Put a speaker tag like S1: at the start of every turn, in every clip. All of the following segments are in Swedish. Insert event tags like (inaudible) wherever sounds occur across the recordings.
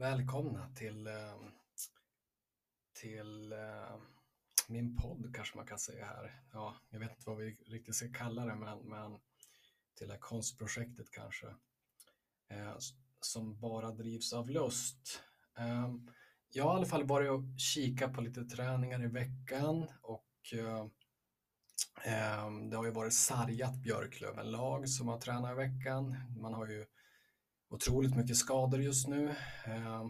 S1: Välkomna till, eh, till eh, min podd kanske man kan säga här. Ja, jag vet inte vad vi riktigt ska kalla det, men, men till det här konstprojektet kanske. Eh, som bara drivs av lust. Eh, jag har i alla fall varit och kikat på lite träningar i veckan och det har ju varit sargat Björklöven-lag som har tränat i veckan. Man har ju otroligt mycket skador just nu. Eh,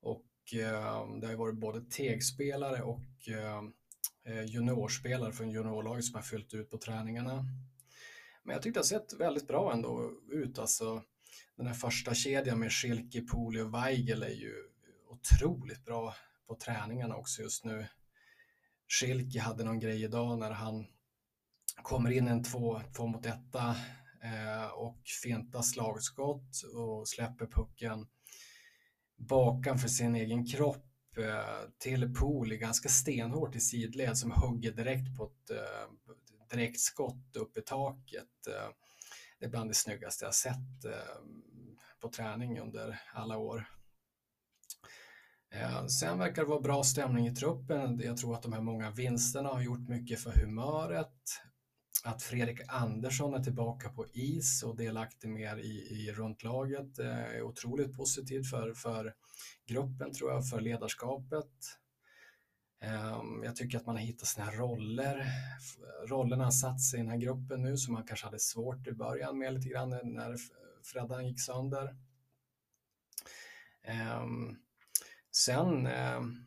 S1: och eh, det har varit både tegspelare och eh, juniorspelare från juniorlaget som har fyllt ut på träningarna. Men jag tyckte det har sett väldigt bra ändå ut. Alltså, den här första kedjan med Schilke, Poli och Weigel är ju otroligt bra på träningarna också just nu. Schilke hade någon grej idag när han kommer in en två, två mot etta Eh, och fintar slagskott och släpper pucken bakan för sin egen kropp eh, till Pool, ganska stenhårt i sidled som hugger direkt på ett eh, direkt skott upp i taket. Det är bland det snyggaste jag sett på träning under alla år. Sen verkar det vara bra stämning i truppen. Jag tror att de här många vinsterna har gjort mycket för humöret att Fredrik Andersson är tillbaka på is och delaktig mer i, i runt laget eh, är otroligt positivt för, för gruppen tror jag, för ledarskapet. Ehm, jag tycker att man har hittat sina roller. Rollerna har satt sig i den här gruppen nu som man kanske hade svårt i början med lite grann när Freddan gick sönder. Ehm, sen ehm,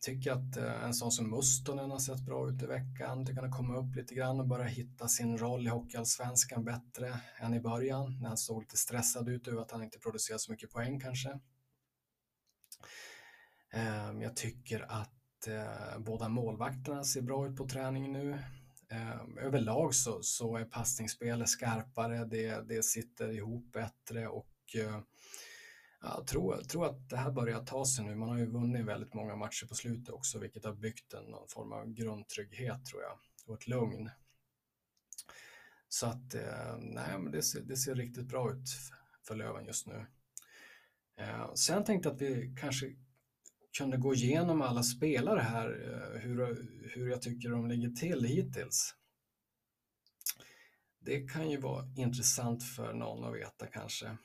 S1: tycker att eh, en sån som Mustonen har sett bra ut i veckan. Tycker han har kommit upp lite grann och börjat hitta sin roll i Hockeyallsvenskan bättre än i början när han såg lite stressad ut över att han inte producerar så mycket poäng kanske. Ehm, jag tycker att eh, båda målvakterna ser bra ut på träning nu. Ehm, överlag så, så är passningsspelet skarpare, det, det sitter ihop bättre och eh, jag tror, tror att det här börjar ta sig nu. Man har ju vunnit väldigt många matcher på slutet också, vilket har byggt en någon form av grundtrygghet tror jag och ett lugn. Så att, eh, nej, men det ser, det ser riktigt bra ut för Löven just nu. Eh, sen tänkte jag att vi kanske kunde gå igenom alla spelare här, eh, hur, hur jag tycker de ligger till hittills. Det kan ju vara intressant för någon att veta kanske.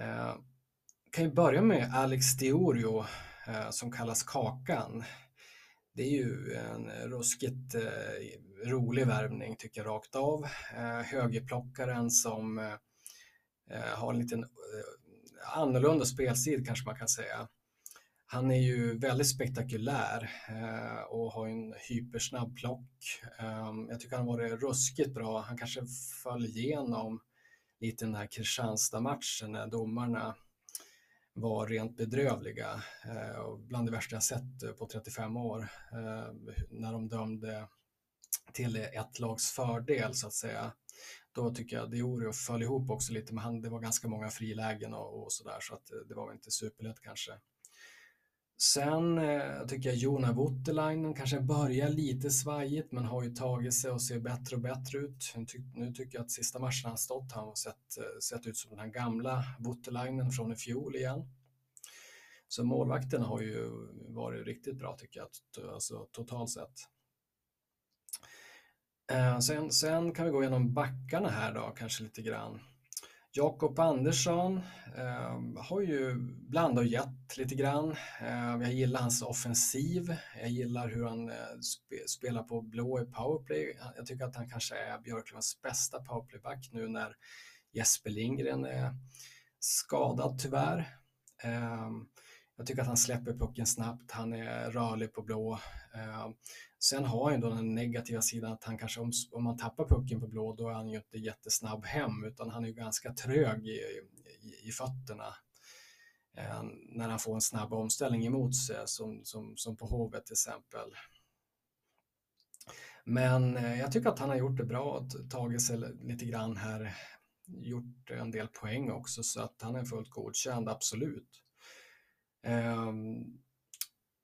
S1: Eh, kan ju börja med Alex Diorio eh, som kallas Kakan. Det är ju en ruskigt eh, rolig värvning tycker jag rakt av. Eh, högerplockaren som eh, eh har en liten eh, annorlunda spelsid kanske man kan säga. Han är ju väldigt spektakulär eh, och har en hypersnabb plock. Eh, jag tycker han har varit ruskigt bra. Han kanske föll igenom lite den här Kristianstad-matchen när domarna var rent bedrövliga eh, och bland det värsta jag sett eh, på 35 år eh, när de dömde till ett lags fördel så att säga. Då tycker jag Diorio föll ihop också lite, men han, det var ganska många frilägen och, och sådär så att det var inte superlätt kanske. Sen eh, tycker jag Jona Voutilainen kanske börjar lite svajigt men har ju tagit sig och ser bättre och bättre ut. Nu tycker jag att sista matchen han stått har sett, eh, sett ut som den här gamla Voutilainen från i fjol igen. Så målvakten har ju varit riktigt bra tycker jag, alltså totalt sett. Eh, sen, sen kan vi gå igenom backarna här då, kanske lite grann. Jakob Andersson eh, har ju blandat och gett lite grann. Eh, jag gillar hans offensiv. Jag gillar hur han eh, spelar på blå i powerplay. Jag tycker att han kanske är Björklövens bästa powerplayback nu när Jesper Lindgren är skadad tyvärr. Eh, jag tycker att han släpper pucken snabbt, han är rörlig på blå. Eh, sen har han ju då den negativa sidan att han kanske, om, om man tappar pucken på blå, då är han ju inte jättesnabb hem, utan han är ju ganska trög i, i, i fötterna. Eh, när han får en snabb omställning emot sig, som, som, som på Hovet till exempel. Men eh, jag tycker att han har gjort det bra, tagit sig lite grann här, gjort en del poäng också, så att han är fullt godkänd, absolut. Ehm,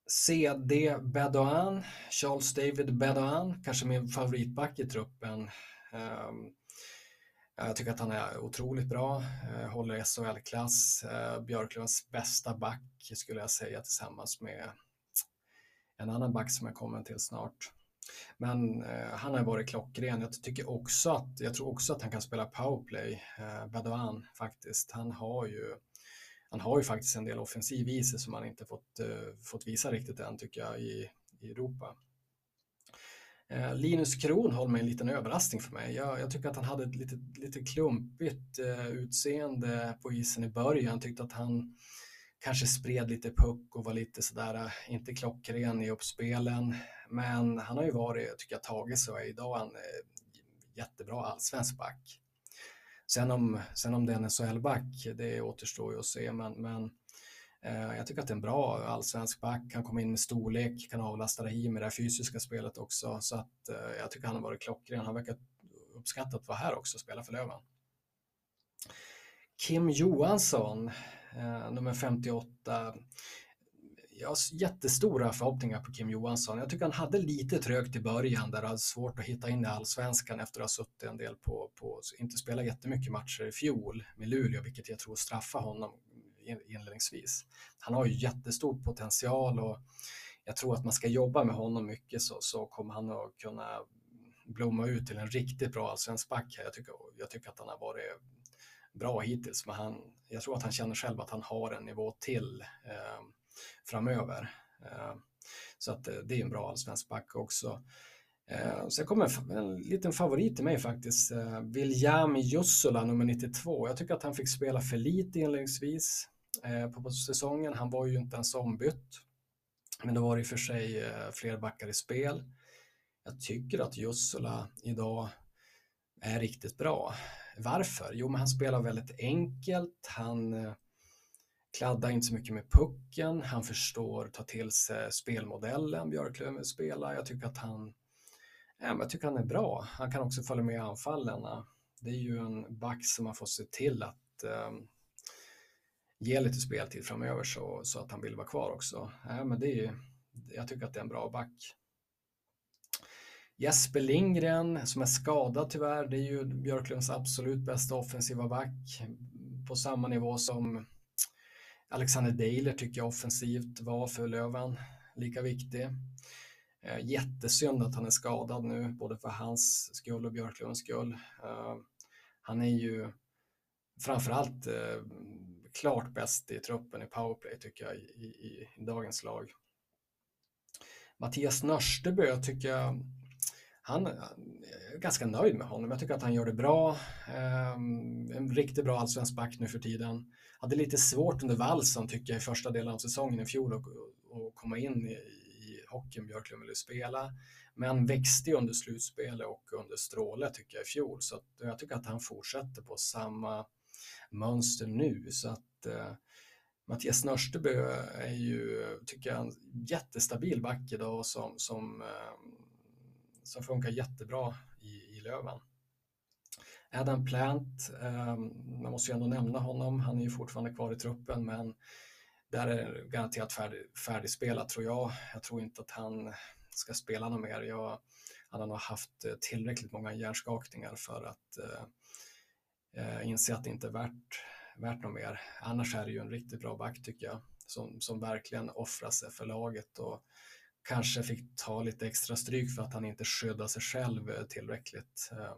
S1: CD Bedouin, Charles David Bedouin, kanske min favoritback i truppen. Ehm, jag tycker att han är otroligt bra, eh, håller SHL-klass, eh, Björklövens bästa back skulle jag säga tillsammans med en annan back som jag kommer till snart. Men eh, han har varit klockren. Jag tycker också att, jag tror också att han kan spela powerplay, eh, Badouan faktiskt. Han har ju han har ju faktiskt en del offensiv i sig som han inte fått, eh, fått visa riktigt än tycker jag i, i Europa. Eh, Linus Kronholm är en liten överraskning för mig. Jag, jag tycker att han hade ett lite, lite klumpigt eh, utseende på isen i början. Jag tyckte att han kanske spred lite puck och var lite sådär, eh, inte klockren i uppspelen. Men han har ju varit, tycker jag, tagit sig idag en eh, jättebra allsvensk back. Sen om, sen om det är en SHL-back, det återstår ju att se, men, men eh, jag tycker att det är en bra allsvensk back. Han kommer in med storlek, kan avlasta Rahim i det här fysiska spelet också, så att eh, jag tycker han har varit klockren. Han verkar uppskattat att vara här också och spela för Löven. Kim Johansson, eh, nummer 58. Jag har jättestora förhoppningar på Kim Johansson. Jag tycker han hade lite trögt i början där det hade svårt att hitta in i allsvenskan efter att ha suttit en del på, på inte spelat jättemycket matcher i fjol med Luleå, vilket jag tror straffar honom inledningsvis. Han har ju jättestor potential och jag tror att man ska jobba med honom mycket så, så kommer han att kunna blomma ut till en riktigt bra allsvensk back. Jag tycker, jag tycker att han har varit bra hittills, men han, jag tror att han känner själv att han har en nivå till eh, framöver. Eh, så att eh, det är en bra allsvensk back också. Eh, sen kommer en liten favorit till mig faktiskt, William Jussula, nummer 92. Jag tycker att han fick spela för lite inledningsvis på säsongen. Han var ju inte ens ombytt. Men det var i och för sig fler backar i spel. Jag tycker att Jussula idag är riktigt bra. Varför? Jo, men han spelar väldigt enkelt. Han kladdar inte så mycket med pucken. Han förstår ta till sig spelmodellen Björklöven vill spela. Jag tycker att han, ja, jag tycker han är bra. Han kan också följa med i anfallen. Det är ju en back som man får se till att eh, ge lite speltid framöver så, så att han vill vara kvar också. Ja, men det är, jag tycker att det är en bra back. Jesper Lindgren som är skadad tyvärr, det är ju Björklunds absolut bästa offensiva back på samma nivå som Alexander Deiler tycker jag offensivt var för Löven lika viktig. Eh, jättesynd att han är skadad nu, både för hans skull och Björklunds skull. Eh, han är ju framförallt eh, klart bäst i truppen i powerplay tycker jag i, i, i dagens lag. Mattias Nörstebö tycker jag han är ganska nöjd med honom. Jag tycker att han gör det bra. En riktigt bra allsvensk back nu för tiden hade lite svårt under valsen tycker jag i första delen av säsongen i fjol att komma in i, i hockeyn Björklund ville spela. Men växte under slutspelet och under Stråle tycker jag i fjol. Så att, jag tycker att han fortsätter på samma mönster nu. Så att eh, Mattias Nörstebö är ju, tycker jag, en jättestabil back idag som, som, eh, som funkar jättebra i, i Löven. Adam Plant, eh, man måste ju ändå nämna honom, han är ju fortfarande kvar i truppen men där är garanterat färdig, färdigspelat tror jag. Jag tror inte att han ska spela något mer. Jag, han har nog haft eh, tillräckligt många hjärnskakningar för att eh, eh, inse att det inte är värt, värt något mer. Annars är det ju en riktigt bra back tycker jag, som, som verkligen offrar sig för laget och kanske fick ta lite extra stryk för att han inte skyddar sig själv eh, tillräckligt. Eh,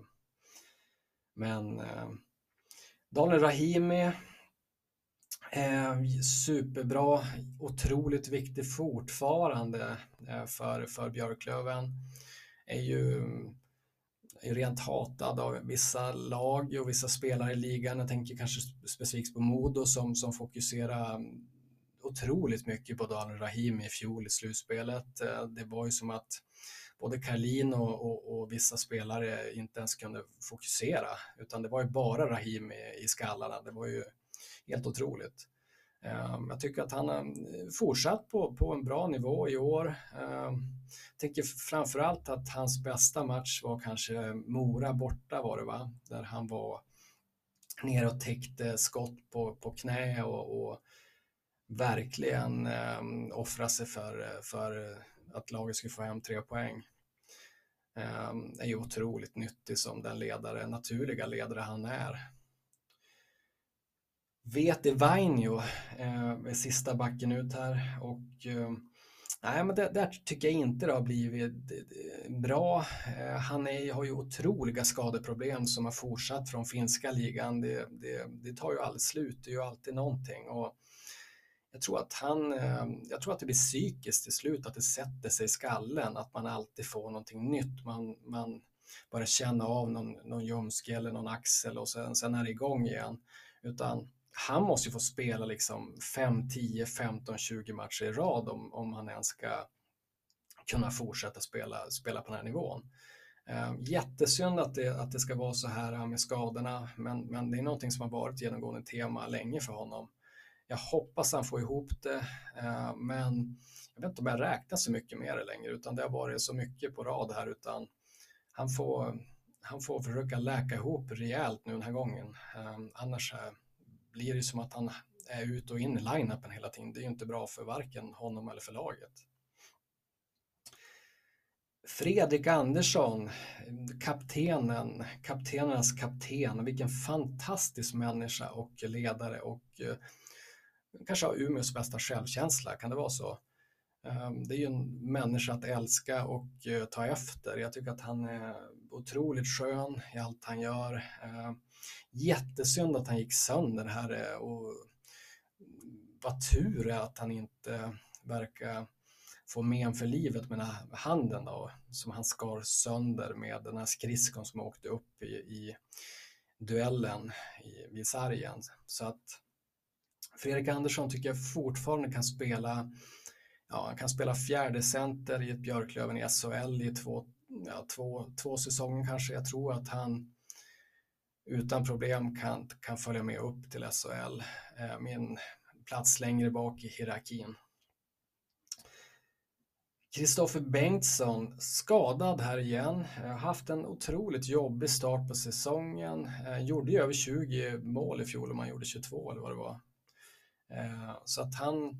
S1: men eh, Daniel Rahimi, eh, superbra, otroligt viktig fortfarande eh, för, för Björklöven. Är ju är rent hatad av vissa lag och vissa spelare i ligan. Jag tänker kanske specifikt på Modo som, som fokuserar mm, otroligt mycket på Daniel Rahimi i fjol i slutspelet. Eh, det var ju som att både Karlin och, och, och, vissa spelare inte ens kunde fokusera, utan det var ju bara Rahim i, i skallarna. Det var ju helt otroligt. Ehm, jag tycker att han har eh, fortsatt på, på en bra nivå i år. Jag tänker framförallt att hans bästa match var kanske Mora borta var det va? Där han var ner och täckte skott på, på knä och, och verkligen ehm, offrade offra sig för, för att laget skulle få hem tre poäng. Ehm, är ju otroligt nyttig som den ledare, naturliga ledare han är. Vete Vainio eh, är sista backen ut här och eh, nej, men det, där tycker jag inte det har blivit eh, bra. Eh, han är, har ju otroliga skadeproblem som har fortsatt från finska ligan. Det, det, det tar ju aldrig slut, det är ju alltid någonting. Och jag tror att han, ehm, jag tror att det blir psykiskt till slut, att det sätter sig i skallen, att man alltid får någonting nytt. Man, man börjar känna av någon, någon ljumske eller någon axel och sen, sen är det igång igen. Utan han måste ju få spela liksom 5, 10, 15, 20 matcher i rad om, om han ens ska kunna fortsätta spela, spela på den här nivån. Ehm, jättesynd att det, att det ska vara så här med skadorna, men, men det är någonting som har varit genomgående tema länge för honom. Jag hoppas han får ihop det, eh, men jag vet inte om jag räknar så mycket med det längre, utan det har varit så mycket på rad här, utan han får, han får försöka läka ihop rejält nu den här gången. Eh, annars eh, blir det som att han är ut och in i line-upen hela tiden. Det är ju inte bra för varken honom eller för laget. Fredrik Andersson, kaptenen, kaptenernas kapten, vilken fantastisk människa och ledare och kanske har Umeås bästa självkänsla, kan det vara så? Ehm, det är ju en människa att älska och eh, ta efter. Jag tycker att han är otroligt skön i allt han gör. Ehm, jättesynd att han gick sönder här eh, och vad tur är att han inte verkar få men för livet med den här handen då, som han skar sönder med den här skridskon som åkte upp i, i duellen i, vid sargen. Så att Fredrik Andersson tycker jag fortfarande kan spela ja, han kan spela fjärde center i ett Björklöven i SHL i två, ja, två, två säsonger kanske. Jag tror att han utan problem kan, kan följa med upp till SHL eh, med en plats längre bak i hierarkin. Kristoffer Bengtsson skadad här igen. Har Haft en otroligt jobbig start på säsongen. Eh, gjorde ju över 20 mål i fjol om han gjorde 22 eller vad det var. Eh, så att han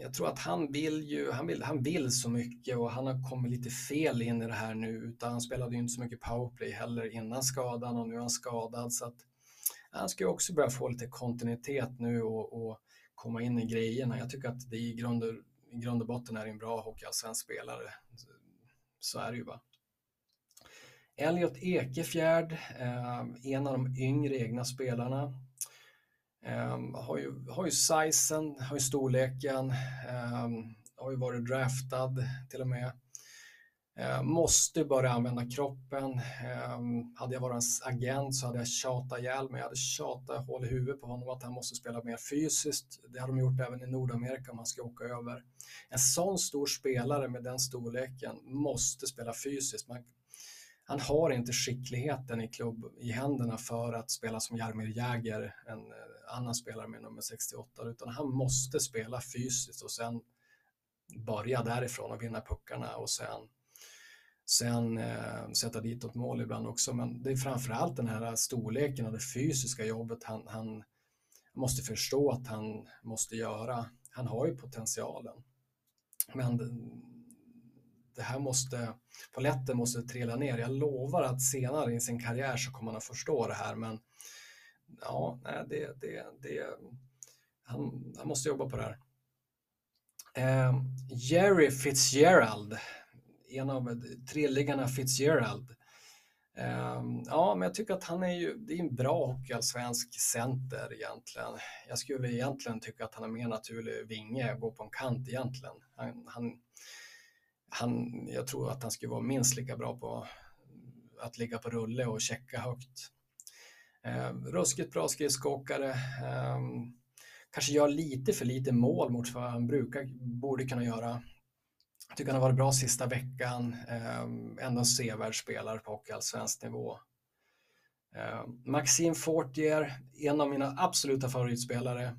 S1: jag tror att han vill ju, han vill, han vill så mycket och han har kommit lite fel in i det här nu utan han spelade ju inte så mycket powerplay heller innan skadan och nu är han skadad så att han ska ju också börja få lite kontinuitet nu och, och komma in i grejerna. Jag tycker att det i grund och, i grund och botten är en bra hockeyallsvensk spelare. Så är det ju bara. Elliot Ekefjärd, eh, en av de yngre egna spelarna, Um, har, ju, har ju sizen, har ju storleken, um, har ju varit draftad till och med. Uh, måste börja använda kroppen. Um, hade jag varit hans agent så hade jag tjatat ihjäl mig. Jag hade tjatat hål i huvudet på honom att han måste spela mer fysiskt. Det har de gjort även i Nordamerika om han ska åka över. En sån stor spelare med den storleken måste spela fysiskt. Man, han har inte skickligheten i klubb i händerna för att spela som Jaromir Jäger, en eh, annan spelare med nummer 68, utan han måste spela fysiskt och sen börja därifrån och vinna puckarna och sen, sen eh, sätta dit ett mål ibland också. Men det är framförallt den här storleken och det fysiska jobbet han, han måste förstå att han måste göra. Han har ju potentialen. Men det här måste, paletten måste trilla ner. Jag lovar att senare i sin karriär så kommer han att förstå det här, men ja, det, det, det, han, han måste jobba på det här. Eh, Jerry Fitzgerald, en av trillingarna Fitzgerald. Eh, ja, men jag tycker att han är ju, det är en bra hockeyallsvensk center egentligen. Jag skulle egentligen tycka att han är mer naturlig vinge, gå på en kant egentligen. Han, han han, jag tror att han skulle vara minst lika bra på att ligga på rulle och checka högt. Eh, ruskigt bra skridskoåkare. Eh, kanske gör lite för lite mål mot vad han brukar, borde kunna göra. Jag tycker han har varit bra sista veckan. Eh, ändå en sevärd spelare på hockeyallsvensk nivå. Eh, Maxime Fortier, en av mina absoluta favoritspelare.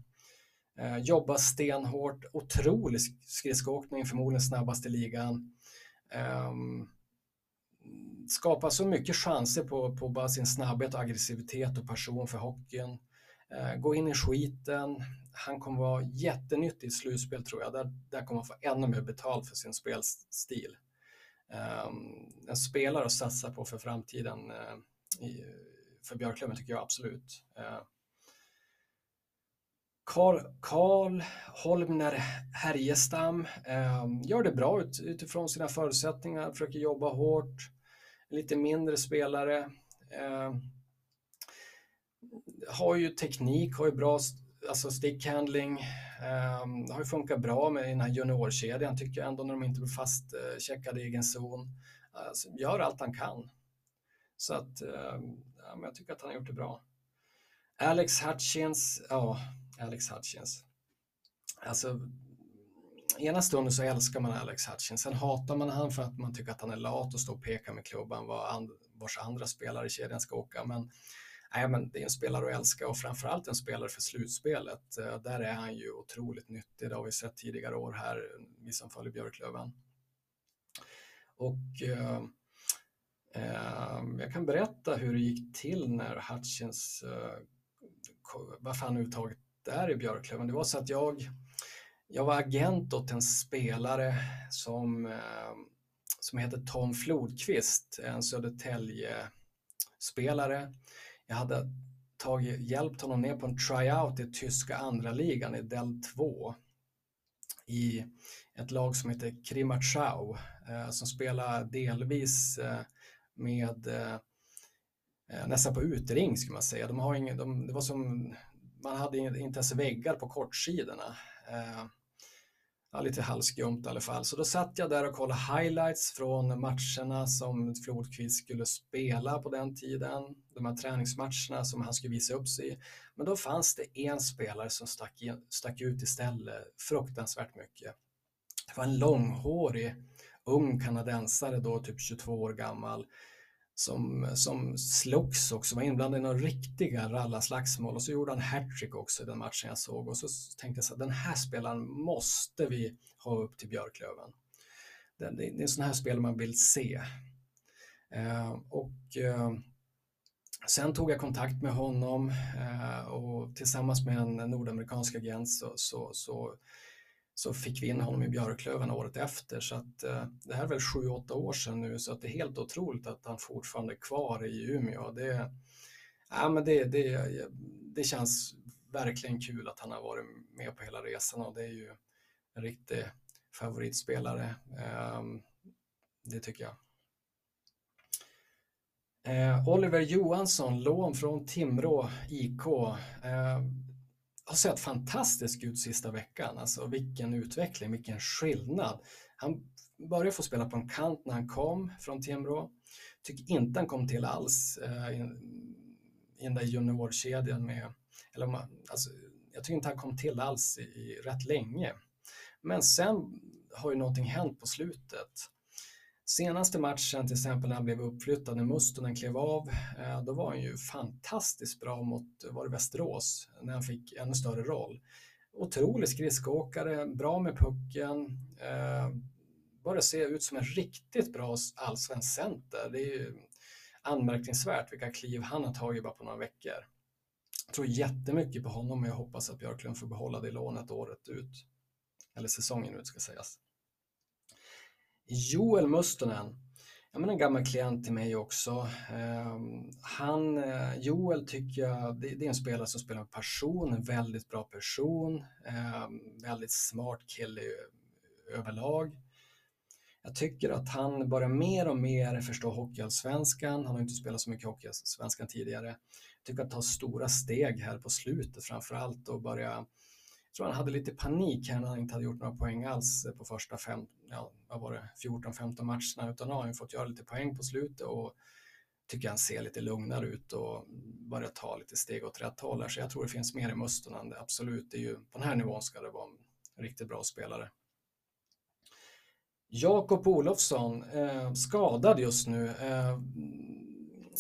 S1: Eh, jobbar stenhårt, otrolig skridskoåkning, förmodligen snabbast i ligan. Eh, skapar så mycket chanser på, på bara sin snabbhet, aggressivitet och passion för hockeyn. Eh, gå in i skiten. Han kommer vara jättenyttig i slutspel tror jag. Där, där kommer han få ännu mer betalt för sin spelstil. Ehm, en spelare att satsa på för framtiden eh, för Björklöven tycker jag absolut. Eh, Karl, Karl Holmner Härjestam eh, gör det bra ut, utifrån sina förutsättningar, försöker jobba hårt. Lite mindre spelare. Eh, har ju teknik, har ju bra alltså stickhandling. Eh, har ju funkat bra med den här juniorkedjan tycker jag ändå när de inte blir fastcheckade eh, i egen zon. Alltså, gör allt han kan. Så att eh, ja, jag tycker att han har gjort det bra. Alex Hutchins, ja, Alex Hutchins. Alltså, ena stunden så älskar man Alex Hutchins, sen hatar man han för att man tycker att han är lat och står och pekar med klubban var and vars andra spelare i kedjan ska åka. Men, nej, men det är en spelare att älska och framförallt en spelare för slutspelet. Eh, där är han ju otroligt nyttig, det har vi sett tidigare år här, vi som följer Björklöven. Och eh, eh, jag kan berätta hur det gick till när Hutchins, eh, varför han överhuvudtaget där i Björklöven. Det var så att jag, jag var agent åt en spelare som, eh, som heter Tom Flodqvist, en Södertälje-spelare. Jag hade tagit, hjälpt honom ner på en tryout i tyska andra ligan i Del 2 i ett lag som heter Krimatschau eh, som spelar delvis eh, med eh, eh, nästan på utring skulle man säga. De har ingen, de, det var som man hade inte ens väggar på kortsidorna. Eh, lite halvskumt i alla fall. Så då satt jag där och kollade highlights från matcherna som Flodqvist skulle spela på den tiden. De här träningsmatcherna som han skulle visa upp sig i. Men då fanns det en spelare som stack, in, stack ut istället fruktansvärt mycket. Det var en långhårig ung kanadensare då, typ 22 år gammal som, som slogs också, var inblandad i några riktiga rallarslagsmål och så gjorde han hattrick också i den matchen jag såg och så tänkte jag så att den här spelaren måste vi ha upp till Björklöven. Det, det, det är en sån här spelare man vill se. Eh, och eh, sen tog jag kontakt med honom eh, och tillsammans med en nordamerikansk agent så, så, så så fick vi in honom i Björklöven året efter. Så att, eh, det här är väl sju, åtta år sedan nu så att det är helt otroligt att han fortfarande är kvar i Umeå. Det, ja, men det, det, det känns verkligen kul att han har varit med på hela resan och det är ju en riktig favoritspelare. Eh, det tycker jag. Eh, Oliver Johansson, lån från Timrå IK. Eh, har sett fantastisk ut sista veckan. Alltså vilken utveckling, vilken skillnad. Han började få spela på en kant när han kom från Timrå. Tycker inte han kom till alls eh, i, i den där juniorkedjan med, eller alltså, jag tycker inte han kom till alls i, i rätt länge. Men sen har ju någonting hänt på slutet. Senaste matchen till exempel när han blev uppflyttad, när Mustonen klev av, eh, då var han ju fantastiskt bra mot, eh, var det Västerås, när han fick ännu större roll. Otrolig skridskoåkare, bra med pucken, eh, börjar se ut som en riktigt bra allsvensk center. Det är ju anmärkningsvärt vilka kliv han har tagit bara på några veckor. Jag tror jättemycket på honom och jag hoppas att Björklund får behålla det lånet året ut. Eller säsongen ut ska sägas. Joel Mustonen, ja, men en gammal klient till mig också. Ehm, han, eh, Joel tycker jag, det, är en spelare som spelar med passion, en väldigt bra person, ehm, väldigt smart kille överlag. Jag tycker att han börjar mer och mer förstå Hockeyallsvenskan. Han har inte spelat så mycket Hockeyallsvenskan tidigare. Jag tycker att ta stora steg här på slutet framför allt och börja jag tror han hade lite panik här när han inte hade gjort några poäng alls eh, på första fem, ja, vad var det, 14-15 matcherna, utan nu har han fått göra lite poäng på slutet och tycker han ser lite lugnare ut och börjar ta lite steg åt rätt håll. här Så jag tror det finns mer i musten än det, absolut. Det är ju, på den här nivån ska det vara en riktigt bra spelare. Jakob Olofsson, eh, skadad just nu. Eh,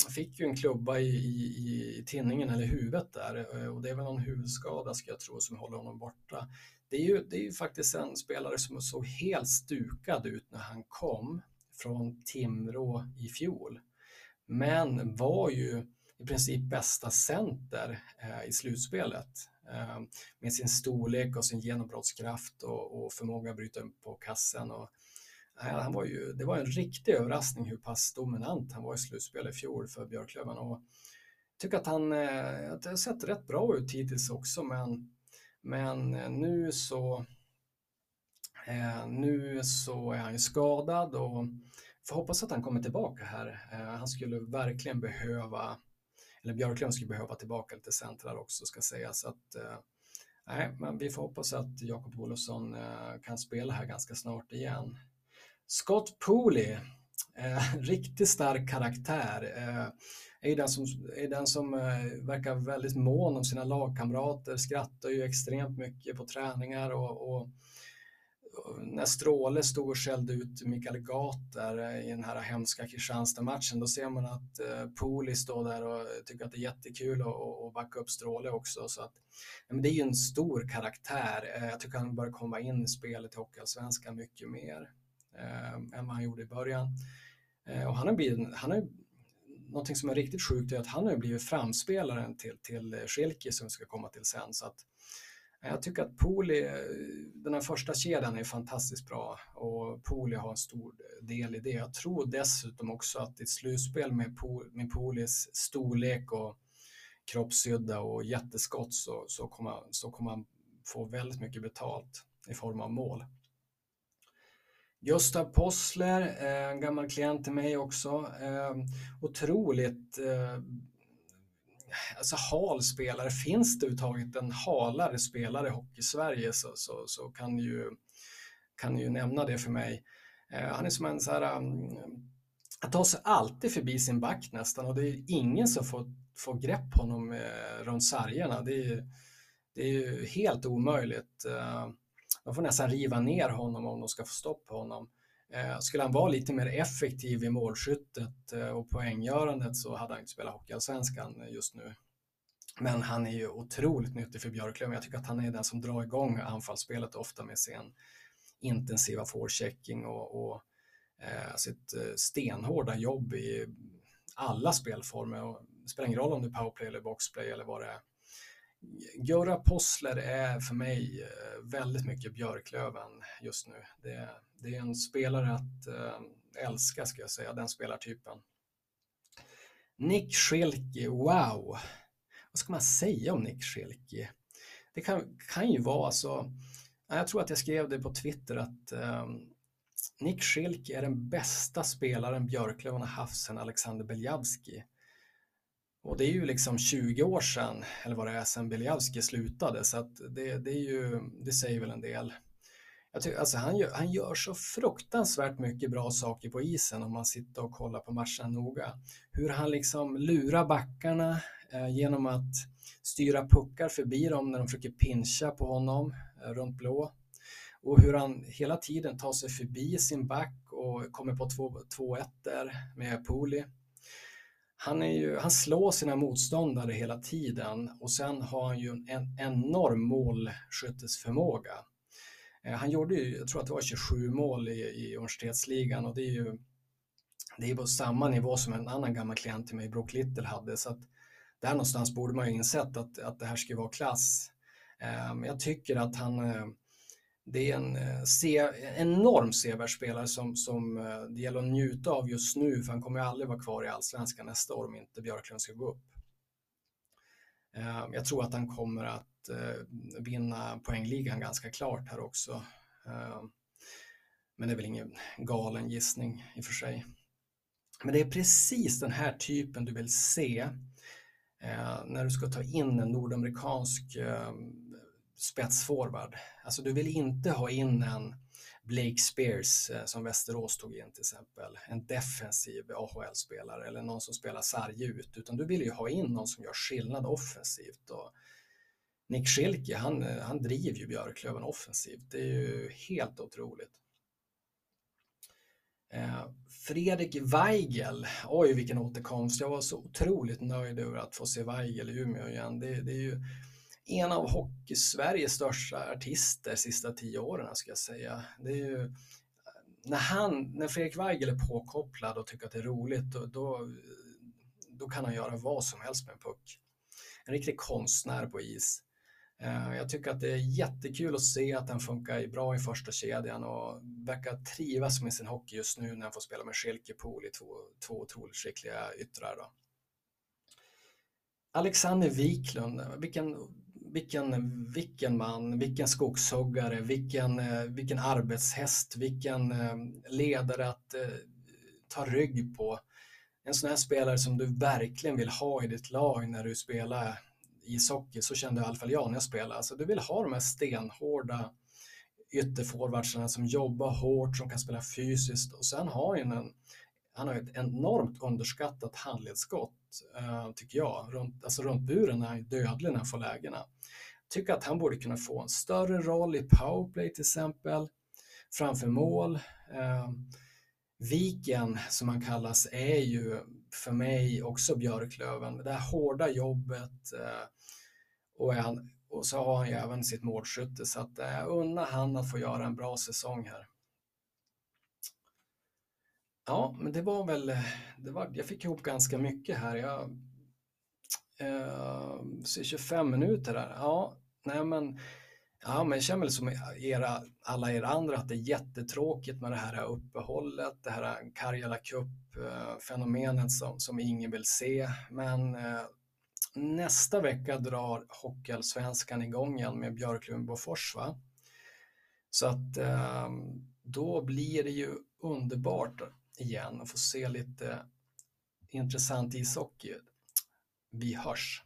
S1: fick ju en klubba i, i, i tinningen eller huvudet där eh, och det är väl någon huvudskada ska jag tro som håller honom borta. Det är ju, det är ju faktiskt en spelare som såg helt stukad ut när han kom från Timrå i fjol. Men var ju i princip bästa center eh, i slutspelet eh, med sin storlek och sin genombrottskraft och, och förmåga att bryta upp på kassen. Och, han var ju, det var en riktig överraskning hur pass dominant han var i slutspel i fjol för Björklöven. Och jag tycker att han eh, att det har sett rätt bra ut hittills också, men, men eh, nu så eh, nu så är han ju skadad och får hoppas att han kommer tillbaka här. Han skulle verkligen behöva, eller Björklöven skulle behöva tillbaka lite centrar också ska sägas. Att, nej, men vi får hoppas att Jakob Olofsson kan spela här ganska snart igen. Scott Pooley, eh, (laughs) riktigt stark karaktär. Eh, är den som, är den som eh, verkar väldigt mån om sina lagkamrater, skrattar ju extremt mycket på träningar och, och, och när Stråle stod och skällde ut Mikael Gat där eh, i den här hemska Kristianstad-matchen, då ser man att eh, Pooley står där och tycker att det är jättekul att backa upp Stråle också. Så att, men det är ju en stor karaktär. Eh, jag tycker han bör komma in i spelet i Hockeyallsvenskan mycket mer eh, än vad han gjorde i början. Eh, och han har blivit, han har, någonting som är riktigt sjukt är att han har blivit framspelaren till, till Schilke som ska komma till sen. Så att, eh, jag tycker att Poli, eh, den här första kedjan är fantastiskt bra och Poli har en stor del i det. Jag tror dessutom också att i ett slutspel med, med Polis storlek och kroppshydda och jätteskott så, så, kommer, så kommer han få väldigt mycket betalt i form av mål. Gösta Possler, eh, en gammal klient till mig också. Eh, otroligt eh, alltså hal spelare. Finns det överhuvudtaget en halare spelare i Hockey-Sverige så, så, så, kan ju kan ju nämna det för mig. Han är som en så här, mm, han tar sig alltid förbi sin back nästan och det är ingen som får, får grepp på honom runt sargerna. Det är, det är ju helt omöjligt. De får nästan riva ner honom om de ska få stopp på honom. Eh, skulle han vara lite mer effektiv i målskyttet eh, och poänggörandet så hade han inte spelat Hockeyallsvenskan just nu. Men han är ju otroligt nyttig för Björklöven. Jag tycker att han är den som drar igång anfallsspelet ofta med sin intensiva forechecking och, och eh, sitt eh, stenhårda jobb i alla spelformer. Och det spelar ingen roll om det är powerplay eller boxplay eller vad det är. Göra Possler är för mig eh, väldigt mycket Björklöven just nu. Det, det är en spelare att eh, älska, ska jag säga, den spelartypen. Nick Schilke, wow! Vad ska man säga om Nick Schilke? Det kan, kan ju vara så, jag tror att jag skrev det på Twitter att ehm, Nick Schilke är den bästa spelaren Björklöven har haft sedan Alexander Beljavski. Och det är ju liksom 20 år sedan, eller vad det är, sedan Biljavski slutade, så att det, det, är ju, det säger väl en del. Jag tycker, alltså han, gör, han gör så fruktansvärt mycket bra saker på isen om man sitter och kollar på matchen noga. Hur han liksom lurar backarna eh, genom att styra puckar förbi dem när de försöker pincha på honom eh, runt blå. Och hur han hela tiden tar sig förbi sin back och kommer på 2-1 där med poli han, är ju, han slår sina motståndare hela tiden och sen har han ju en enorm målskyttesförmåga. Eh, han gjorde ju, jag tror att det var 27 mål i, i universitetsligan och det är ju det är på samma nivå som en annan gammal klient till mig, Brock Little, hade. Så att där någonstans borde man ju insett att, att det här ska vara klass. Eh, jag tycker att han, eh, det är en eh, enorm sevärd spelare som, som eh, det gäller att njuta av just nu, för han kommer ju aldrig vara kvar i allsvenskan nästa år om inte Björklund ska gå upp. Eh, jag tror att han kommer att vinna poängligan ganska klart här också. Men det är väl ingen galen gissning i och för sig. Men det är precis den här typen du vill se när du ska ta in en nordamerikansk spetsforward. Alltså du vill inte ha in en Blake Spears eh, som Västerås tog in till exempel, en defensiv AHL-spelare eller någon som spelar sarg ut, utan du vill ju ha in någon som gör skillnad offensivt. Och Nick Schilke, han, eh, han driver ju Björklöven offensivt, det är ju helt otroligt. Eh, Fredrik Weigel, oj vilken återkomst, jag var så otroligt nöjd över att få se Weigel i Umeå igen. Det, det är ju en av Hockeysveriges största artister sista tio åren, ska jag säga. Det är ju, när, han, när Fredrik Weigel är påkopplad och tycker att det är roligt, då, då, då kan han göra vad som helst med en puck. En riktig konstnär på is. Eh, jag tycker att det är jättekul att se att han funkar bra i första kedjan och verkar trivas med sin hockey just nu när han får spela med Schelke Pool i två, två otroligt skickliga yttrar. Då. Alexander Wiklund, vilken, vilken, vilken man, vilken skogshuggare, vilken, eh, vilken arbetshäst, vilken eh, ledare att eh, ta rygg på. En sån här spelare som du verkligen vill ha i ditt lag när du spelar ishockey, så kände i alla fall jag när jag spelade. Alltså, du vill ha de här stenhårda ytterforwardsarna som jobbar hårt, som kan spela fysiskt och sen har han en han har ett enormt underskattat handledsskott, eh, tycker jag. Runt, alltså runt buren är han dödlig när han får lägena. Tycker att han borde kunna få en större roll i powerplay till exempel, framför mål. Eh, Viken, som han kallas, är ju för mig också Björklöven. Det här hårda jobbet eh, och, han, och så har han ju även sitt målskytte så att jag unnar han att få göra en bra säsong här. Ja, men det var väl, det var, jag fick ihop ganska mycket här. Jag eh, ser 25 minuter där. Ja, nej men Ja, men jag känner väl som era, alla er andra att det är jättetråkigt med det här uppehållet, det här Karjala Cup-fenomenet eh, som, som ingen vill se. Men eh, nästa vecka drar Hockeyallsvenskan igång igen med Björklund-Bofors. va? Så att eh, då blir det ju underbart igen och få se lite intressant ishockey. Vi hörs!